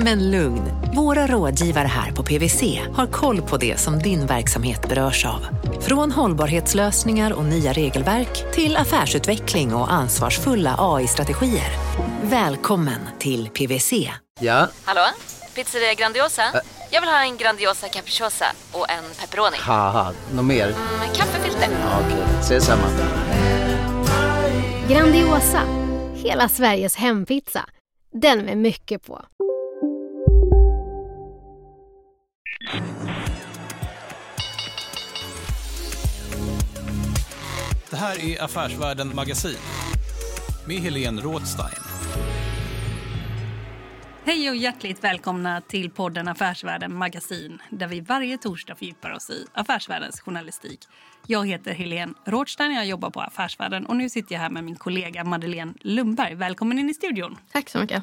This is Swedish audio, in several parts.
Men lugn, våra rådgivare här på PWC har koll på det som din verksamhet berörs av. Från hållbarhetslösningar och nya regelverk till affärsutveckling och ansvarsfulla AI-strategier. Välkommen till PWC. Ja? Hallå? Pizzeria Grandiosa? Ä Jag vill ha en Grandiosa capriciosa och en pepperoni. Något mer? Mm, kaffefilter. Ja, Okej, okay. ses samma. Grandiosa, hela Sveriges hempizza. Den med mycket på. Det här är Affärsvärlden Magasin med Helene Rådstein. Hej och hjärtligt välkomna till podden Affärsvärlden Magasin där vi varje torsdag fördjupar oss i affärsvärldens journalistik. Jag heter Helene Rådstein, jag jobbar på Affärsvärlden och nu sitter jag här med min kollega Madeleine Lundberg. Välkommen in i studion. Tack så mycket.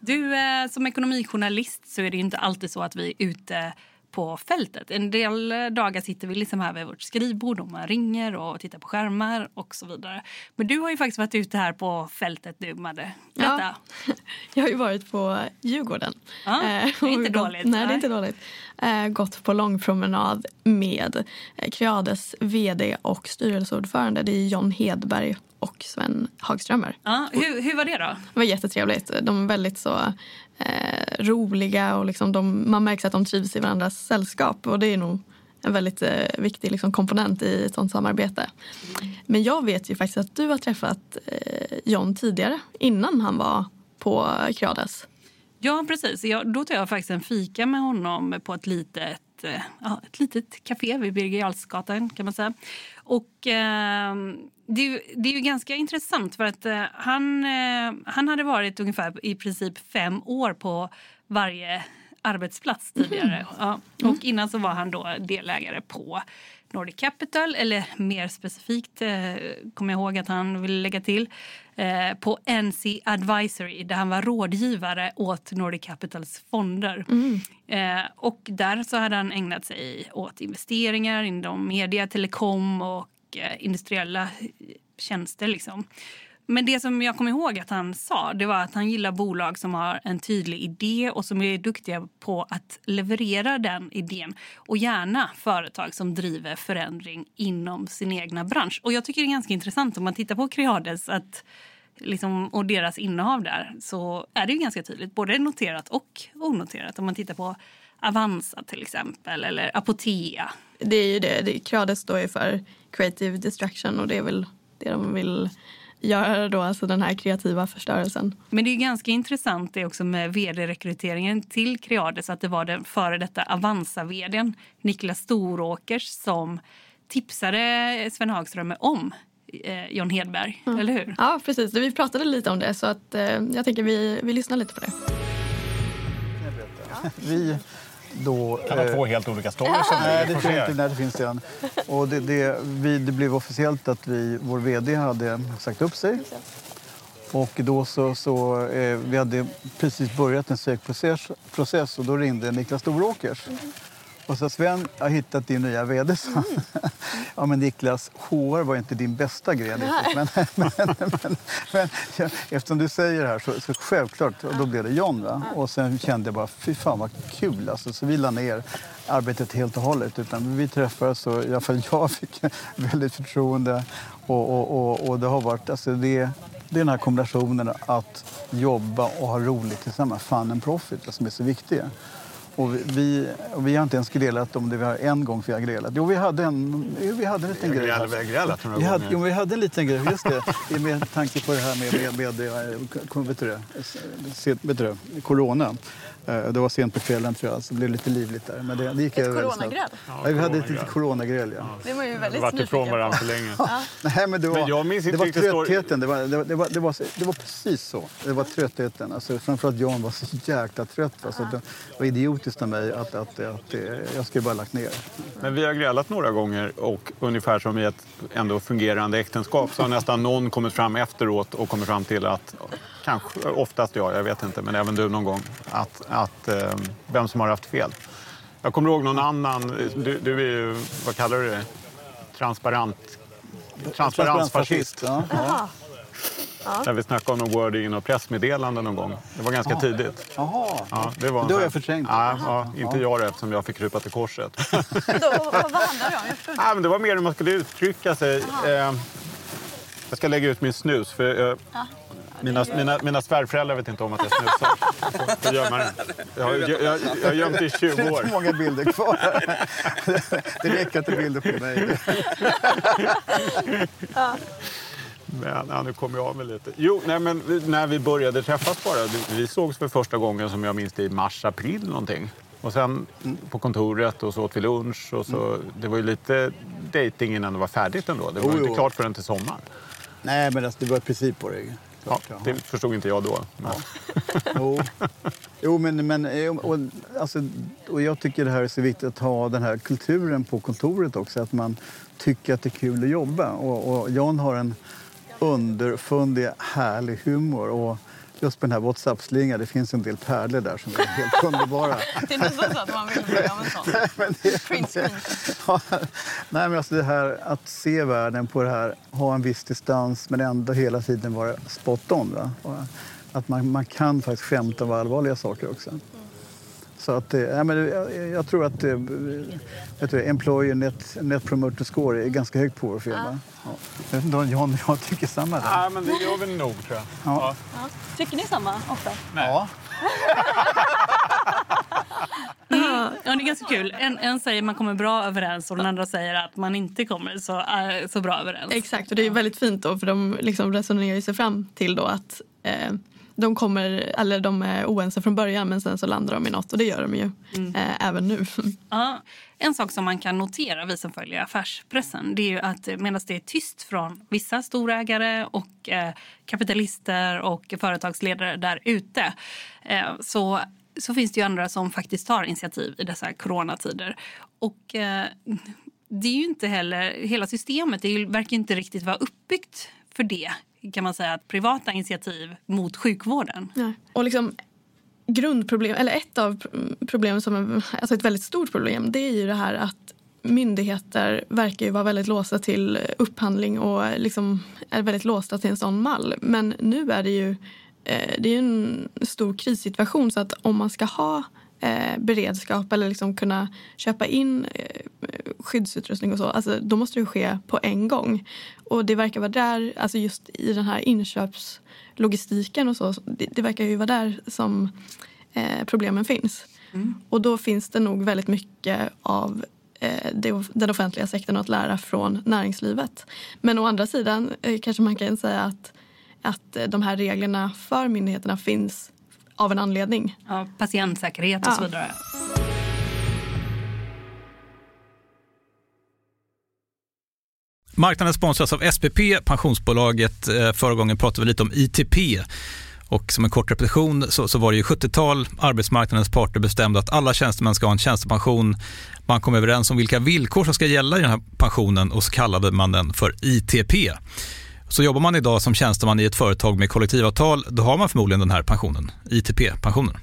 Du, eh, som ekonomijournalist så är det inte alltid så att vi är ute på fältet. En del dagar sitter vi liksom här vid vårt skrivbord och man ringer och tittar på skärmar och så vidare. Men du har ju faktiskt varit ute här på fältet du, Madde. Ja, jag har ju varit på Djurgården. Ja, det är inte dåligt. Nej, det är inte dåligt. Eh, gått på långpromenad med eh, Creades vd och styrelseordförande. Det är John Hedberg och Sven Hagströmer. Ja, hur, hur var det då? Det var jättetrevligt. De är väldigt så eh, roliga och liksom de, man märker att de trivs i varandras sällskap. Och det är nog en väldigt eh, viktig liksom, komponent i ett sånt samarbete. Men jag vet ju faktiskt att du har träffat eh, John tidigare, innan han var på Creades. Ja, precis. Jag, då tog jag faktiskt en fika med honom på ett litet ja, ett litet café vid Birger Jarlsgatan kan man säga. Och eh, det, är, det är ju ganska intressant för att eh, han, eh, han hade varit ungefär i princip fem år på varje arbetsplats tidigare. Mm. Ja. Och innan så var han då delägare på Nordic Capital, eller mer specifikt eh, kommer jag ihåg att han ville lägga till, eh, på NC Advisory där han var rådgivare åt Nordic Capitals fonder. Mm. Eh, och där så hade han ägnat sig åt investeringar inom media, telekom och mycket industriella eh, tjänster. Liksom. Men det som jag kommer ihåg att han sa det var att han gillar bolag som har en tydlig idé och som är duktiga på att leverera den idén. Och gärna företag som driver förändring inom sin egna bransch. Och jag tycker det är ganska intressant om man tittar på Creades att liksom, och deras innehav där så är det ju ganska tydligt, både noterat och onoterat. Om man tittar på Avanza till exempel eller Apotea. Det är ju det, det Creades står ju för Creative Destruction och det är väl det de vill göra då, alltså den här kreativa förstörelsen. Men det är ganska intressant det också med vd-rekryteringen till Creades att det var den före detta Avanza-vdn Niklas Storåkers som tipsade Sven Hagström om eh, John Hedberg, mm. eller hur? Ja, precis. Vi pratade lite om det så att, eh, jag tänker vi, vi lyssnar lite på det. Vi då, kan ha två helt olika stories. Nej, det, tror inte, nej, det finns. En. Och det, det, vi, det blev officiellt att vi, vår vd hade sagt upp sig. Och då så, så eh, vi hade precis börjat en sökprocess process, och då ringde Niklas Storåkers. Mm. Och så Sven, jag har hittat din nya vd. Mm. ja men Niklas, HR var inte din bästa gren. Men, men, men, men eftersom du säger det här så, så självklart, och då blev det John. Va? Och sen kände jag bara, fy fan vad kul. Alltså, så vi la ner arbetet helt och hållet. Utan vi träffades och i alla fall jag fick väldigt förtroende. Och, och, och, och det har varit, alltså det, det är den här kombinationen att jobba och ha roligt tillsammans, fun and profit, som är så viktiga. Och vi, och vi har inte ens grälat om det vi har en gång vi har grälat. Jo, vi hade en, vi hade en liten grej. Vi har grälat några vi hade, jo, vi hade en liten grej, just det. Med tanke på det här med, med, med, med vet du, vet du, corona. Eh, Det var sent på kvällen tror jag, så det blev lite livligt där. Men det, det gick Ett coronagräl? Ja, vi hade ett litet coronagräl, ja. Det var ju väldigt varit ifrån varandra för länge. Ja. Nej, men det var, Men jag minns det inte var riktigt story- tröttheten. Det var, det, var, det, var, det, var, det var precis så. Det var tröttheten. Alltså, framförallt Jan var så jäkla trött. Alltså, det var idiotiskt av mig att, att, att, eh, jag skulle bara lagt ner. Men vi har grälat några gånger och ungefär som i ett ändå fungerande äktenskap så har nästan någon kommit fram efteråt och kommit fram till att, kanske oftast jag, jag vet inte, men även du någon gång, att, att eh, vem som har haft fel. Jag kommer ihåg någon annan, du, du är ju, vad kallar du det? Transparent, transparensfascist. Ja, ja. Där vi snackade om någon wording i något pressmeddelande någon gång. Det var ganska tidigt. Jaha. Ja, det var Det har jag förträngt. Ja, ja, inte jag det, eftersom jag fick krypa till korset. Då, vad, vad handlar det om? Jag men det var mer hur man skulle uttrycka sig. Eh, jag ska lägga ut min snus. För, eh, mina, mina, mina svärföräldrar vet inte om att jag snusar. Det. Jag, har- jag, jag, jag har gömt det i 20 Det är år. inte många bilder kvar. Det räcker inte bilder på mig. Men, ja, nu kommer jag av mig lite. Jo, nej, men när vi började träffas bara. Vi, sågs för första gången som jag minns det i mars, april någonting. Och sen på kontoret och så åt vi lunch. Och så, Det var ju lite dating innan det var färdigt ändå. Det var Jo, inte klart förrän till sommaren. Nej, men alltså, det var i princip på det. Ja, det förstod inte jag då. Men, Jo, jo men, men eh, och, alltså, och jag tycker det här är så viktigt att ha den här kulturen på kontoret också. Att man tycker att det är kul att jobba. Och, och Jan har en underfundig, härlig humor. Och just på den här Whatsapp-slingan, det finns en del pärlor där som är helt underbara. Det är nästan så att man vill bli av en sån. Men det, Print screen. Ja, Nej, men alltså det här att se världen på det här, ha en viss distans men ändå hela tiden vara spot on. Va? Att man, man kan faktiskt skämta om allvarliga saker också. Så att, eh, ja, men jag, jag tror att eh, vet du, Employer Net, Net Promoter Score är ganska högt på vår firma. Ja. Jag vet inte om och jag tycker samma där. ja, men det gör vi nog, tror jag. Ja. Tycker ni samma ofta? Ja. Ja, det är ganska kul. En, en säger man kommer bra överens och den andra säger att man inte kommer så, äh, så bra överens. Exakt, och det är väldigt fint då för de liksom resonerar ju sig fram till då att eh, de kommer, eller de är oense från början men sen så landar de i något och det gör de ju eh, även nu. Ja, en sak som man kan notera, vi som följer affärspressen, det är ju att medan det är tyst från vissa storägare och eh, kapitalister och företagsledare där ute eh, så, så finns det ju andra som faktiskt tar initiativ i dessa coronatider. Och eh, det är ju inte heller, hela systemet det verkar inte riktigt vara uppbyggt för det kan man säga, att privata initiativ mot sjukvården. Ja. Och liksom grundproblem, eller ett av problemen som är alltså ett väldigt stort problem det är ju det här att myndigheter verkar ju vara väldigt låsta till upphandling och liksom är väldigt låsta till en sån mall. Men nu är det ju eh, det är en stor krissituation så att om man ska ha eh, beredskap eller liksom kunna köpa in eh, skyddsutrustning och så, alltså, då måste det ske på en gång. Och det verkar vara där, alltså just i den här inköpslogistiken och så, det, det verkar ju vara där som eh, problemen finns. Och då finns det nog väldigt mycket av eh, den offentliga sektorn att lära från näringslivet. Men å andra sidan eh, kanske man kan säga att, att eh, de här reglerna för myndigheterna finns av en anledning. Ja, patientsäkerhet och så Ja. vidare. Marknaden sponsras av SPP, pensionsbolaget. Eh, Förra gången pratade vi lite om ITP. Och som en kort repetition så, så var det ju 70-tal, arbetsmarknadens parter bestämde att alla tjänstemän ska ha en tjänstepension. Man kom överens om vilka villkor som ska gälla i den här pensionen och så kallade man den för ITP. Så jobbar man idag som tjänsteman i ett företag med kollektivavtal, då har man förmodligen den här pensionen, ITP-pensionen.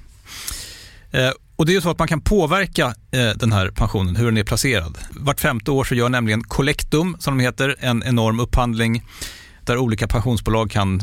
Eh, och det är ju så att man kan påverka eh, den här pensionen, hur den är placerad. Vart femte år så gör nämligen Collectum, som de heter, en enorm upphandling där olika pensionsbolag kan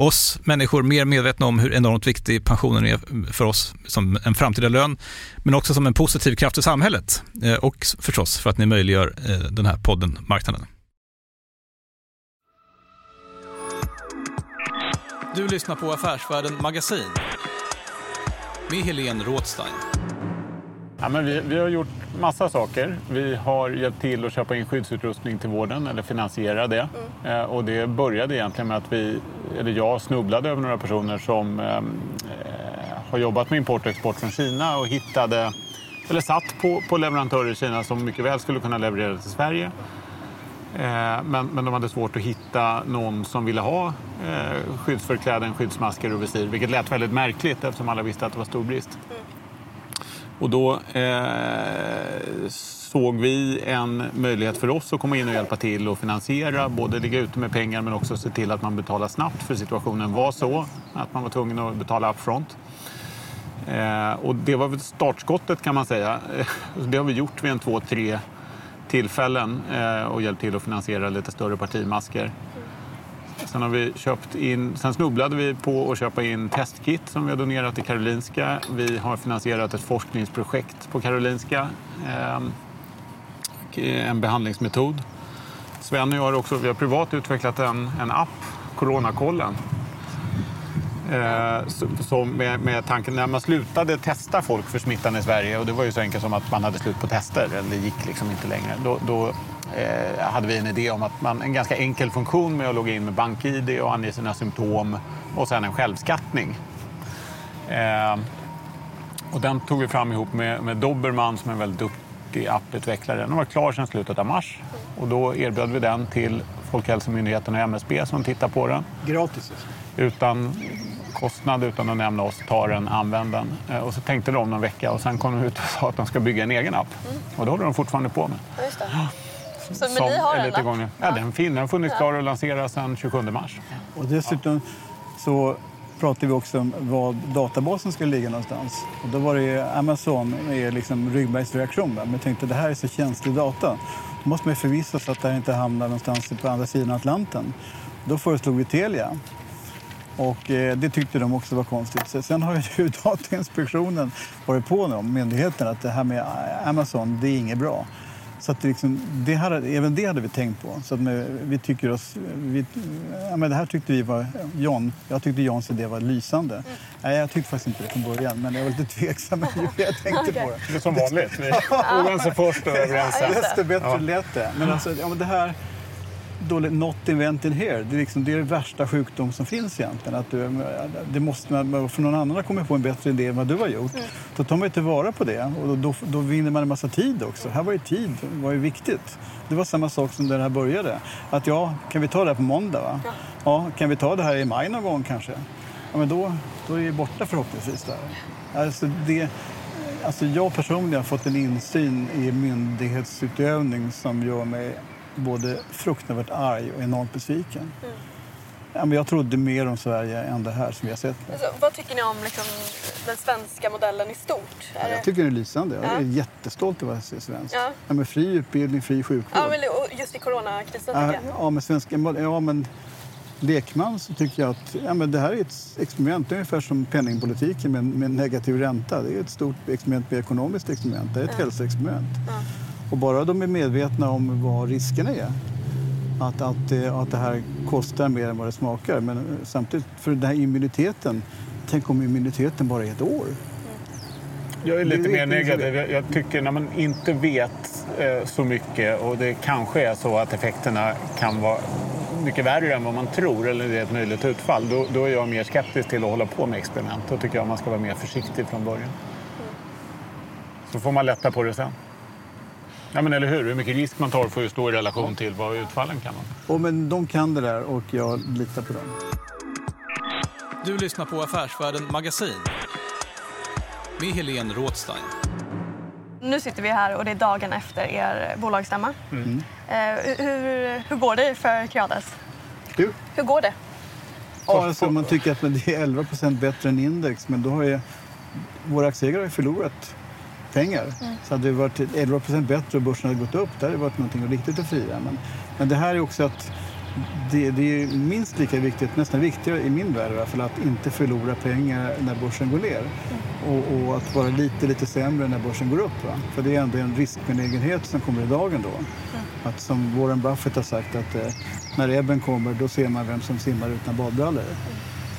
oss människor mer medvetna om hur enormt viktig pensionen är för oss som en framtida lön, men också som en positiv kraft i samhället eh, och förstås för att ni möjliggör eh, den här podden Marknaden. Du lyssnar på Affärsvärlden Magasin med Helene Rådstein. Ja, men vi, vi, har gjort massa saker. Vi har hjälpt till att köpa in skyddsutrustning till vården eller finansiera det. Mm. Eh, och det började egentligen med att vi, eller jag snubblade över några personer som eh, har jobbat med import och export från Kina och hittade, eller satt på, på leverantörer i Kina som mycket väl skulle kunna leverera till Sverige. Eh, men, men de hade svårt att hitta någon som ville ha eh, skyddsförkläden, skyddsmasker och visir, vilket lät väldigt märkligt eftersom alla visste att det var stor brist. Och då eh, såg vi en möjlighet för oss att komma in och hjälpa till och finansiera, både ligga ute med pengar men också se till att man betalar snabbt för situationen var så att man var tvungen att betala upfront. Eh, och det var väl startskottet kan man säga. Det har vi gjort vid en två, tre tillfällen eh, och hjälpt till att finansiera lite större partimasker. Sen, har vi köpt in, sen snubblade vi på att köpa in testkit som vi har donerat till Karolinska. Vi har finansierat ett forskningsprojekt på Karolinska. Ehm, eh, en behandlingsmetod. Sven och jag har också vi har privat utvecklat en, en app, Coronakollen, Eh, så med, med, tanken när man slutade testa folk för smittan i Sverige och det var ju så enkelt som att man hade slut på tester, eller det gick liksom inte längre. Då, då eh, hade vi en idé om att man, en ganska enkel funktion med att logga in med BankID och ange sina symptom och sen en självskattning. Eh, och den tog vi fram ihop med, med Dobermann som är en väldigt duktig apputvecklare. Den var klar sedan slutet av mars och då erbjöd vi den till Folkhälsomyndigheten och MSB som tittar på den. Gratis? Utan kostnad utan att nämna oss, ta den, använd den. Eh, och så tänkte de någon vecka och sen kom de ut och sa att de ska bygga en egen app. Mm. Och det håller de fortfarande på med. Ja, just det. Så, men ni har en app? Ja, den, fin, den har funnits klar och lanserats sedan 27 mars. Och dessutom så pratade vi också om var databasen skulle ligga någonstans. Och då var det Amazon med liksom ryggmärgsreaktion. Men jag tänkte det här är så känslig data. Då måste man förvissa sig att det här inte hamnar någonstans på andra sidan Atlanten. Då föreslog vi Telia. Och eh, det tyckte de också var konstigt. sen har ju Datainspektionen varit på om myndigheten att det här med Amazon, det är inget bra. Så att det liksom, det hade, även det hade vi tänkt på. Så att vi tycker oss, vi, ja, men det här tyckte vi var, John, jag tyckte Johns idé var lysande. Mm. Nej, jag tyckte faktiskt inte det från början, men jag var lite tveksam jag tänkte okay. på det. Det är som vanligt, vi är oense först och överens sen. Desto bättre ja. lät det. Men alltså, ja, men det här dåligt not invented here. Det är, liksom, det är det värsta sjukdom som finns egentligen. Att du, det måste, för någon annan har kommit på en bättre idé än vad du har gjort. Mm. Då tar man inte vara på det och då, då, då, vinner man en massa tid också. Här var ju tid var ju viktigt. Det var samma sak som när det här började. Att ja, kan vi ta det här på måndag? Va? Ja. ja. kan vi ta det här i maj någon gång kanske? Ja, men då, då är vi borta förhoppningsvis. Där. Alltså det, alltså jag personligen har fått en insyn i myndighetsutövning som gör mig både fruktansvärt arg och enormt besviken. Mm. Jag trodde mer om Sverige än det här som vi har sett. Alltså, vad tycker ni om liksom, den svenska modellen i stort? Ja, jag tycker den är lysande. Jag är jättestolt över att vara svensk. Ja. Ja, men fri utbildning, fri sjukvård. Ja, men just i coronakrisen ja, ja, men svenska, ja, men lekman så tycker jag att ja, men det här är ett experiment. ungefär som penningpolitiken med, med negativ ränta. Det är ett stort experiment med ekonomiskt experiment. Det är ett ja. hälsoexperiment. Ja. Och bara de är medvetna om vad riskerna är, att, att, att det här kostar mer än vad det smakar. Men samtidigt, för den här immuniteten, tänk om immuniteten bara är ett år. Jag är lite mer negativ. Jag, jag tycker när man inte vet eh, så mycket och det kanske är så att effekterna kan vara mycket värre än vad man tror eller det är ett möjligt utfall. Då, då är jag mer skeptisk till att hålla på med experiment. Då tycker jag man ska vara mer försiktig från början. Så får man lätta på det sen. Ja, men eller hur? Hur mycket risk man tar får ju stå i relation till vad utfallen kan vara. Och men de kan det där och jag litar på dem. Du lyssnar på Affärsvärlden Magasin med Helene Rådstein. Nu sitter vi här och det är dagen efter er bolagsstämma. Mm. Eh, hur, hur går det för Creades? Du? Hur går det? Ja, alltså, man tycker att det är 11% bättre än index, men då har ju våra aktieägare förlorat pengar. Så hade det varit 11% bättre och börsen hade gått upp, det hade varit någonting riktigt att fira. Men, men det här är också att det, det är minst lika viktigt, nästan viktigare i min värld fall, att inte förlora pengar när börsen går ner. Och, och att vara lite, lite sämre när börsen går upp. Va? För det är ändå en riskbenägenhet som kommer i dagen då. Att som Warren Buffett har sagt att eh, när ebben kommer då ser man vem som simmar utan badbrallor.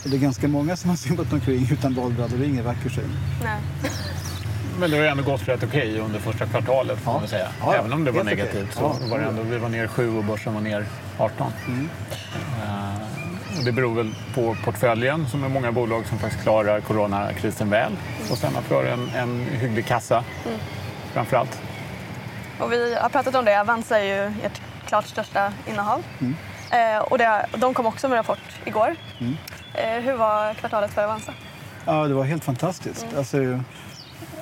Och det är ganska många som har simmat omkring utan badbrallor, det är ingen vacker syn. Nej. Men det har ju ändå gått rätt okej under första kvartalet får man väl säga. Ja, ja. Även om det var negativt så Ja. var det ändå, vi var ner 7 och börsen var ner 18. Mm. Och det beror väl på portföljen som är många bolag som faktiskt klarar coronakrisen väl. Och sen att vi har en, en hygglig kassa Mm. framför allt. Och vi har pratat om det. Avanza är ju ert klart största innehav. Mm. Eh, och det, de kom också med rapport igår. Mm. Eh, hur var kvartalet för Avanza? Ja, det var helt fantastiskt. Alltså,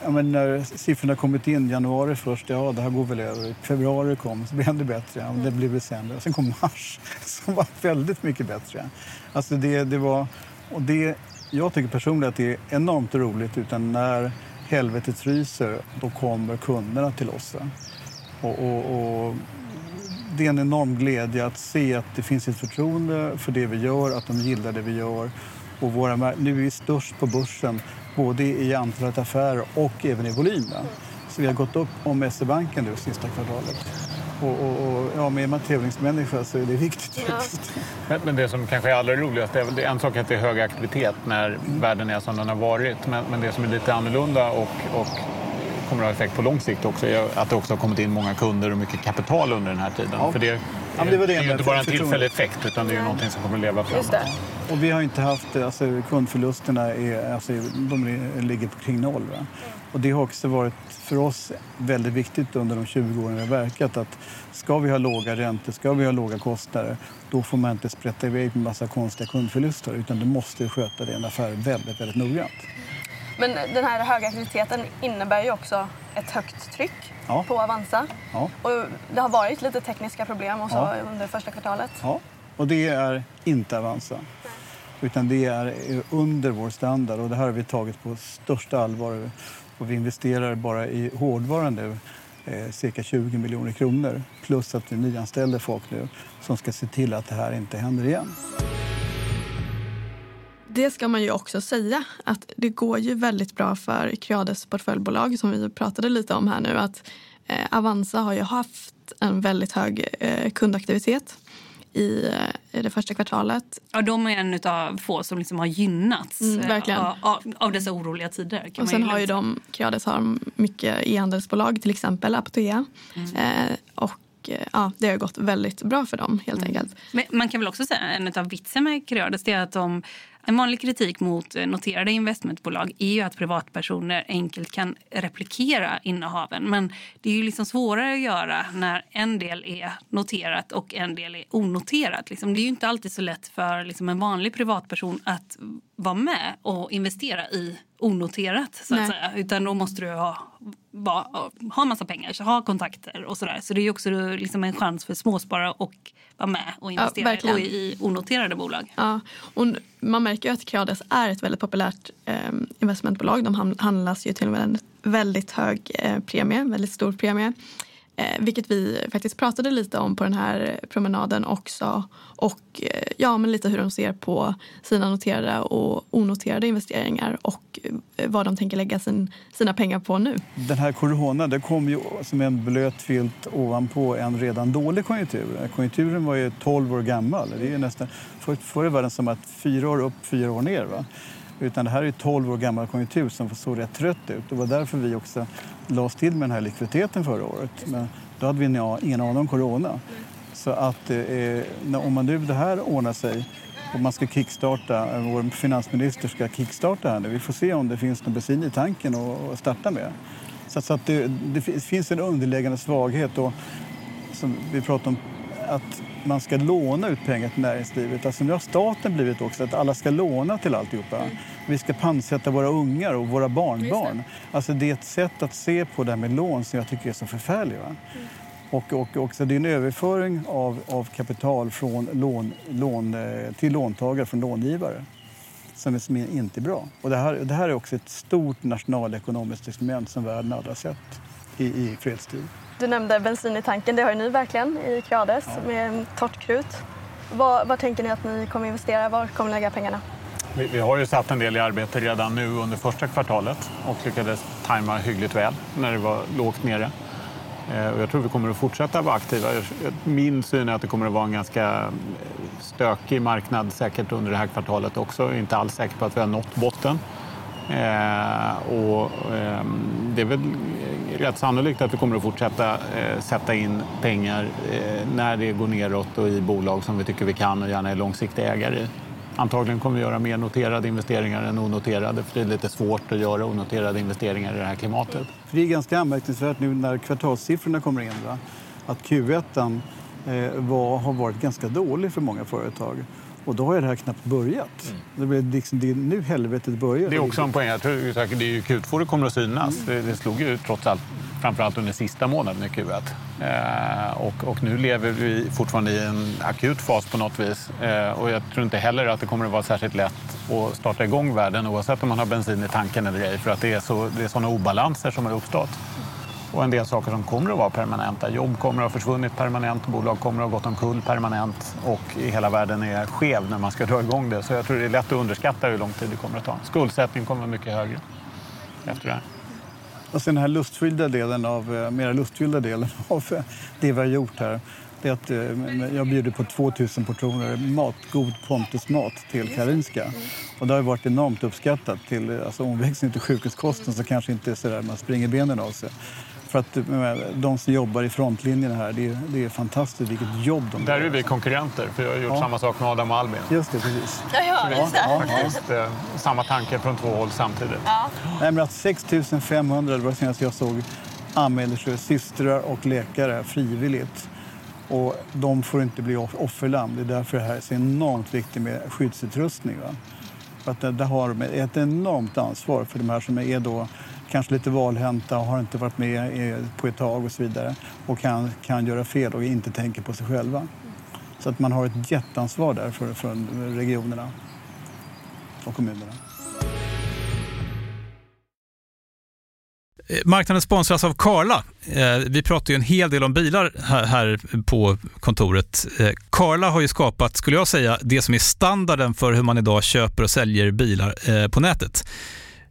ja, men när siffrorna kommit in, januari först, ja det här går väl över. Februari kom, så blev det bättre. Ja, det blev väl sämre. Sen kom mars, som var väldigt mycket bättre. Alltså det, det var, och det, jag tycker personligen att det är enormt roligt, utan när helvetet fryser, då kommer kunderna till oss. Och, och, och det är en enorm glädje att se att det finns ett förtroende för det vi gör, att de gillar det vi gör. Och våra, nu är vi störst på börsen, både i antalet affärer och även i volym. Så vi har gått upp om SE-banken nu sista kvartalet. Och, och, och ja, är man tävlingsmänniska så är det viktigt. faktiskt. Men, men det som kanske är allra roligast är väl det, en sak att det är hög aktivitet när världen är som den har varit. Men, men det som är lite annorlunda och, och kommer att ha effekt på lång sikt också är att det också har kommit in många kunder och mycket kapital under den här tiden. Ja. För det, Ja, men det var det är ju inte bara en tillfällig effekt utan det är ju någonting som kommer att leva framåt. Och vi har inte haft, alltså kundförlusterna är, alltså, de är, ligger på kring noll. Va? Och det har också varit för oss väldigt viktigt under de 20 åren vi har verkat att ska vi ha låga räntor, ska vi ha låga kostnader, då får man inte sprätta iväg med massa konstiga kundförluster utan du måste sköta din affär väldigt, väldigt noggrant. Men den här höga aktiviteten innebär ju också ett högt tryck Ja. på Avanza. Ja. Och det har varit lite tekniska problem och så under första kvartalet. Ja, och det är inte Avanza. Utan det är under vår standard och det här har vi tagit på största allvar. Och vi investerar bara i hårdvara nu eh, cirka 20 miljoner kronor. Plus att vi nyanställer folk nu som ska se till att det här inte händer igen. Det ska man ju också säga att det går ju väldigt bra för Creades portföljbolag som vi pratade lite om här nu. Att eh, Avanza har ju haft en väldigt hög eh, kundaktivitet i, eh, det första kvartalet. Ja, de är en av få som liksom har gynnats Mm, eh, verkligen. av, av, av dessa oroliga tider. Och sen har ju de, Creades har mycket e-handelsbolag, till exempel Apotea. Eh, och eh, ja, det har gått väldigt bra för dem helt enkelt. Men man kan väl också säga en av vitsen med Creades är att de, en vanlig kritik mot noterade investmentbolag är ju att privatpersoner enkelt kan replikera innehaven. Men det är ju liksom svårare att göra när en del är noterat och en del är onoterat. Liksom, det är ju inte alltid så lätt för liksom, en vanlig privatperson att vara med och investera i onoterat. Så att Nej. säga. Utan då måste du ha, va, ha massa pengar, ha kontakter och sådär. Så det är också liksom en chans för småsparare att vara med och investera verkligen. och i onoterade bolag. Ja, och man märker att Creades är ett väldigt populärt eh, investmentbolag. De handlas ju till en väldigt hög eh, premie, väldigt stor premie. Eh, vilket vi faktiskt pratade lite om på den här promenaden också. Och eh, ja, men lite hur de ser på sina noterade och onoterade investeringar och eh, vad de tänker lägga sin, sina pengar på nu. Den här corona det kom ju som en blöt filt ovanpå en redan dålig konjunktur. Konjunkturen var ju 12 år gammal. Det är ju nästan, förr, förr var världen som att fyra år upp, fyra år ner. Va? Utan det här är 12 år gammal konjunktur som såg rätt trött ut. Det var därför vi också la oss till med den här likviditeten förra året. Men då hade vi ingen aning om corona. Så att eh, om man nu det här ordnar sig och man ska kickstarta, eh, vår finansminister ska kickstarta här nu. Vi får se om det finns någon bensin i tanken att starta med. Så, så att det, det, finns en underliggande svaghet och som vi pratar om att man ska låna ut pengar till näringslivet. Alltså nu har staten blivit också att alla ska låna till alltihopa. Mm. Vi ska pantsätta våra ungar och våra barnbarn. Det. Alltså det är ett sätt att se på det här med lån som jag tycker är så förfärligt. Mm. Och, och också det är en överföring av, av kapital från lån, lån, eh, till låntagare från långivare som är, som är inte bra. Och det, här, det här är också ett stort nationalekonomiskt experiment som världen aldrig har sett i, i fredstid. Du nämnde bensin i tanken. Det har ni verkligen i Creades ja. med torrt krut. Vad, vad tänker ni att ni kommer investera? Var kommer ni lägga pengarna? Vi, vi, har ju satt en del i arbete redan nu under första kvartalet och lyckades tajma hyggligt väl när det var lågt nere. Eh, och jag tror vi kommer att fortsätta vara aktiva. Min syn är att det kommer att vara en ganska stökig marknad säkert under det här kvartalet också. Jag är inte alls säker på att vi har nått botten. Eh, och, eh, det är väl rätt sannolikt att vi kommer att fortsätta eh, sätta in pengar eh, när det går neråt och i bolag som vi tycker vi kan och gärna är långsiktiga ägare i. Antagligen kommer vi göra mer noterade investeringar än onoterade för det är lite svårt att göra onoterade investeringar i det här klimatet. För det är ganska anmärkningsvärt nu när kvartalssiffrorna kommer in va? att Q1 eh, var, har varit ganska dålig för många företag. Och då har det här knappt börjat. Mm. Det, blir liksom, det är nu helvetet börjar. Det är också en poäng. Jag tror säkert det är Q2 det kommer att synas. Mm. Det, det slog ju trots allt framförallt under sista månaden i Q1. Eh, och, och, nu lever vi fortfarande i en akut fas på något vis. Eh, och jag tror inte heller att det kommer att vara särskilt lätt att starta igång världen oavsett om man har bensin i tanken eller ej. För att det är, så, det är sådana obalanser som har uppstått och en del saker som kommer att vara permanenta. Jobb kommer att ha försvunnit permanent, bolag kommer att ha gått omkull permanent och i hela världen är skev när man ska dra igång det. Så jag tror det är lätt att underskatta hur lång tid det kommer att ta. Skuldsättningen kommer att vara mycket högre efter det här. Och sen den här lustfyllda delen av, eh, mera lustfyllda delen av eh, det vi har gjort här det är att eh, jag bjuder på 2000 portioner mat, god Pontus-mat till Karinska. Och det har varit enormt uppskattat. Till alltså, omväxling till sjukhuskosten så kanske inte är så där man springer benen av sig. För att de som jobbar i frontlinjen här, det är, det är fantastiskt vilket jobb de Där gör. är vi konkurrenter, för jag har gjort ja. samma sak med Adam och Albin. Just det, precis. Ja, ja, just det. Ja, Faktiskt, eh, samma tanke från två håll samtidigt. Ja. Nej, men att 6 500, det var det senaste jag såg, anmäler sig systrar och läkare frivilligt. Och de får inte bli offerlamm. Det är därför det här är så enormt viktigt med skyddsutrustning. Va? För att det, har de ett enormt ansvar för de här som är då kanske lite valhänta och har inte varit med på ett tag och så vidare och kan, kan göra fel och inte tänker på sig själva. Så att man har ett jätteansvar där för, för regionerna och kommunerna. Eh, marknaden sponsras av Karla. Eh, vi pratar ju en hel del om bilar här på kontoret. Eh, Karla har ju skapat, skulle jag säga, det som är standarden för hur man idag köper och säljer bilar på nätet.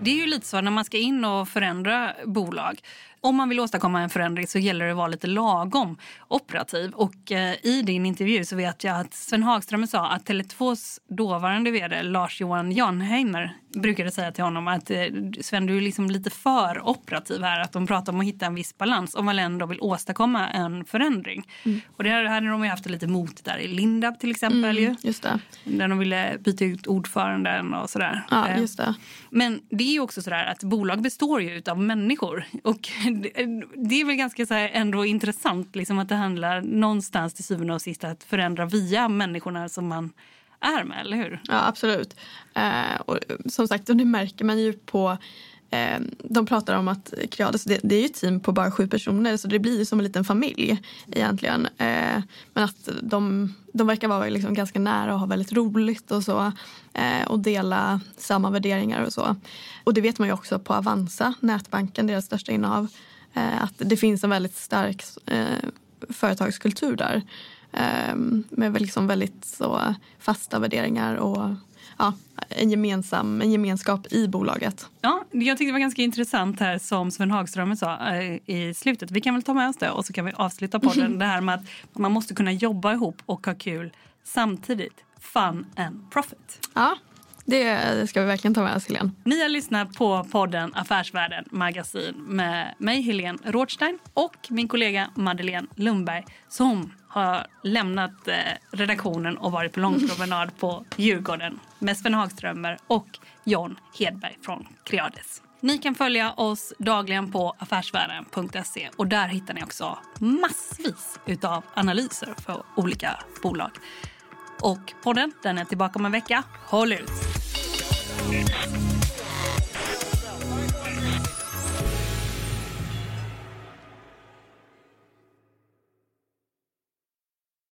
Det är ju lite så när man ska in och förändra bolag. Om man vill åstadkomma en förändring så gäller det att vara lite lagom operativ. Och eh, i din intervju så vet jag att Sven Hagström sa att Tele2s dåvarande vd Lars-Johan Janheimer brukade säga till honom att eh, Sven, du är liksom lite för operativ här. Att de pratar om att hitta en viss balans om man ändå vill åstadkomma en förändring. Mm. Och det hade de ju haft lite mot där i Lindab till exempel. Mm, ju. Där de ville byta ut ordföranden och sådär. Ja, just det. Men det är ju också sådär att bolag består ju av människor. Och det är väl ganska så ändå intressant liksom att det handlar någonstans till syvende och sist att förändra via människorna som man är med, eller hur? Ja, absolut. Eh, och eh, som sagt, och det märker man ju på eh, de pratar om att Creades, det, det, är ju ett team på bara sju personer så det blir ju som en liten familj egentligen. Eh, men att de, de verkar vara liksom ganska nära och ha väldigt roligt och så. Eh, och dela samma värderingar och så. Och det vet man ju också på Avanza, nätbanken, deras största innehav. Eh, att det finns en väldigt stark eh, företagskultur där. Eh, med liksom väldigt så fasta värderingar och ja, en, gemensam, en gemenskap i bolaget. Ja, jag tyckte det var ganska intressant här som Sven Hagström sa i slutet. Vi kan väl ta med oss det och så kan vi avsluta podden. det här med att man måste kunna jobba ihop och ha kul samtidigt. Fun and profit. Ja, det ska vi verkligen ta med oss, Helene. Ni har lyssnat på podden Affärsvärlden Magasin med mig, Helene Rothstein och min kollega Madeleine Lundberg som har lämnat eh, redaktionen och varit på långpromenad på Djurgården med Sven Hagströmer och John Hedberg från Creades. Ni kan följa oss dagligen på affärsvärlden.se och där hittar ni också massvis av analyser för olika bolag. Och podden den är tillbaka om en vecka. Håll ut!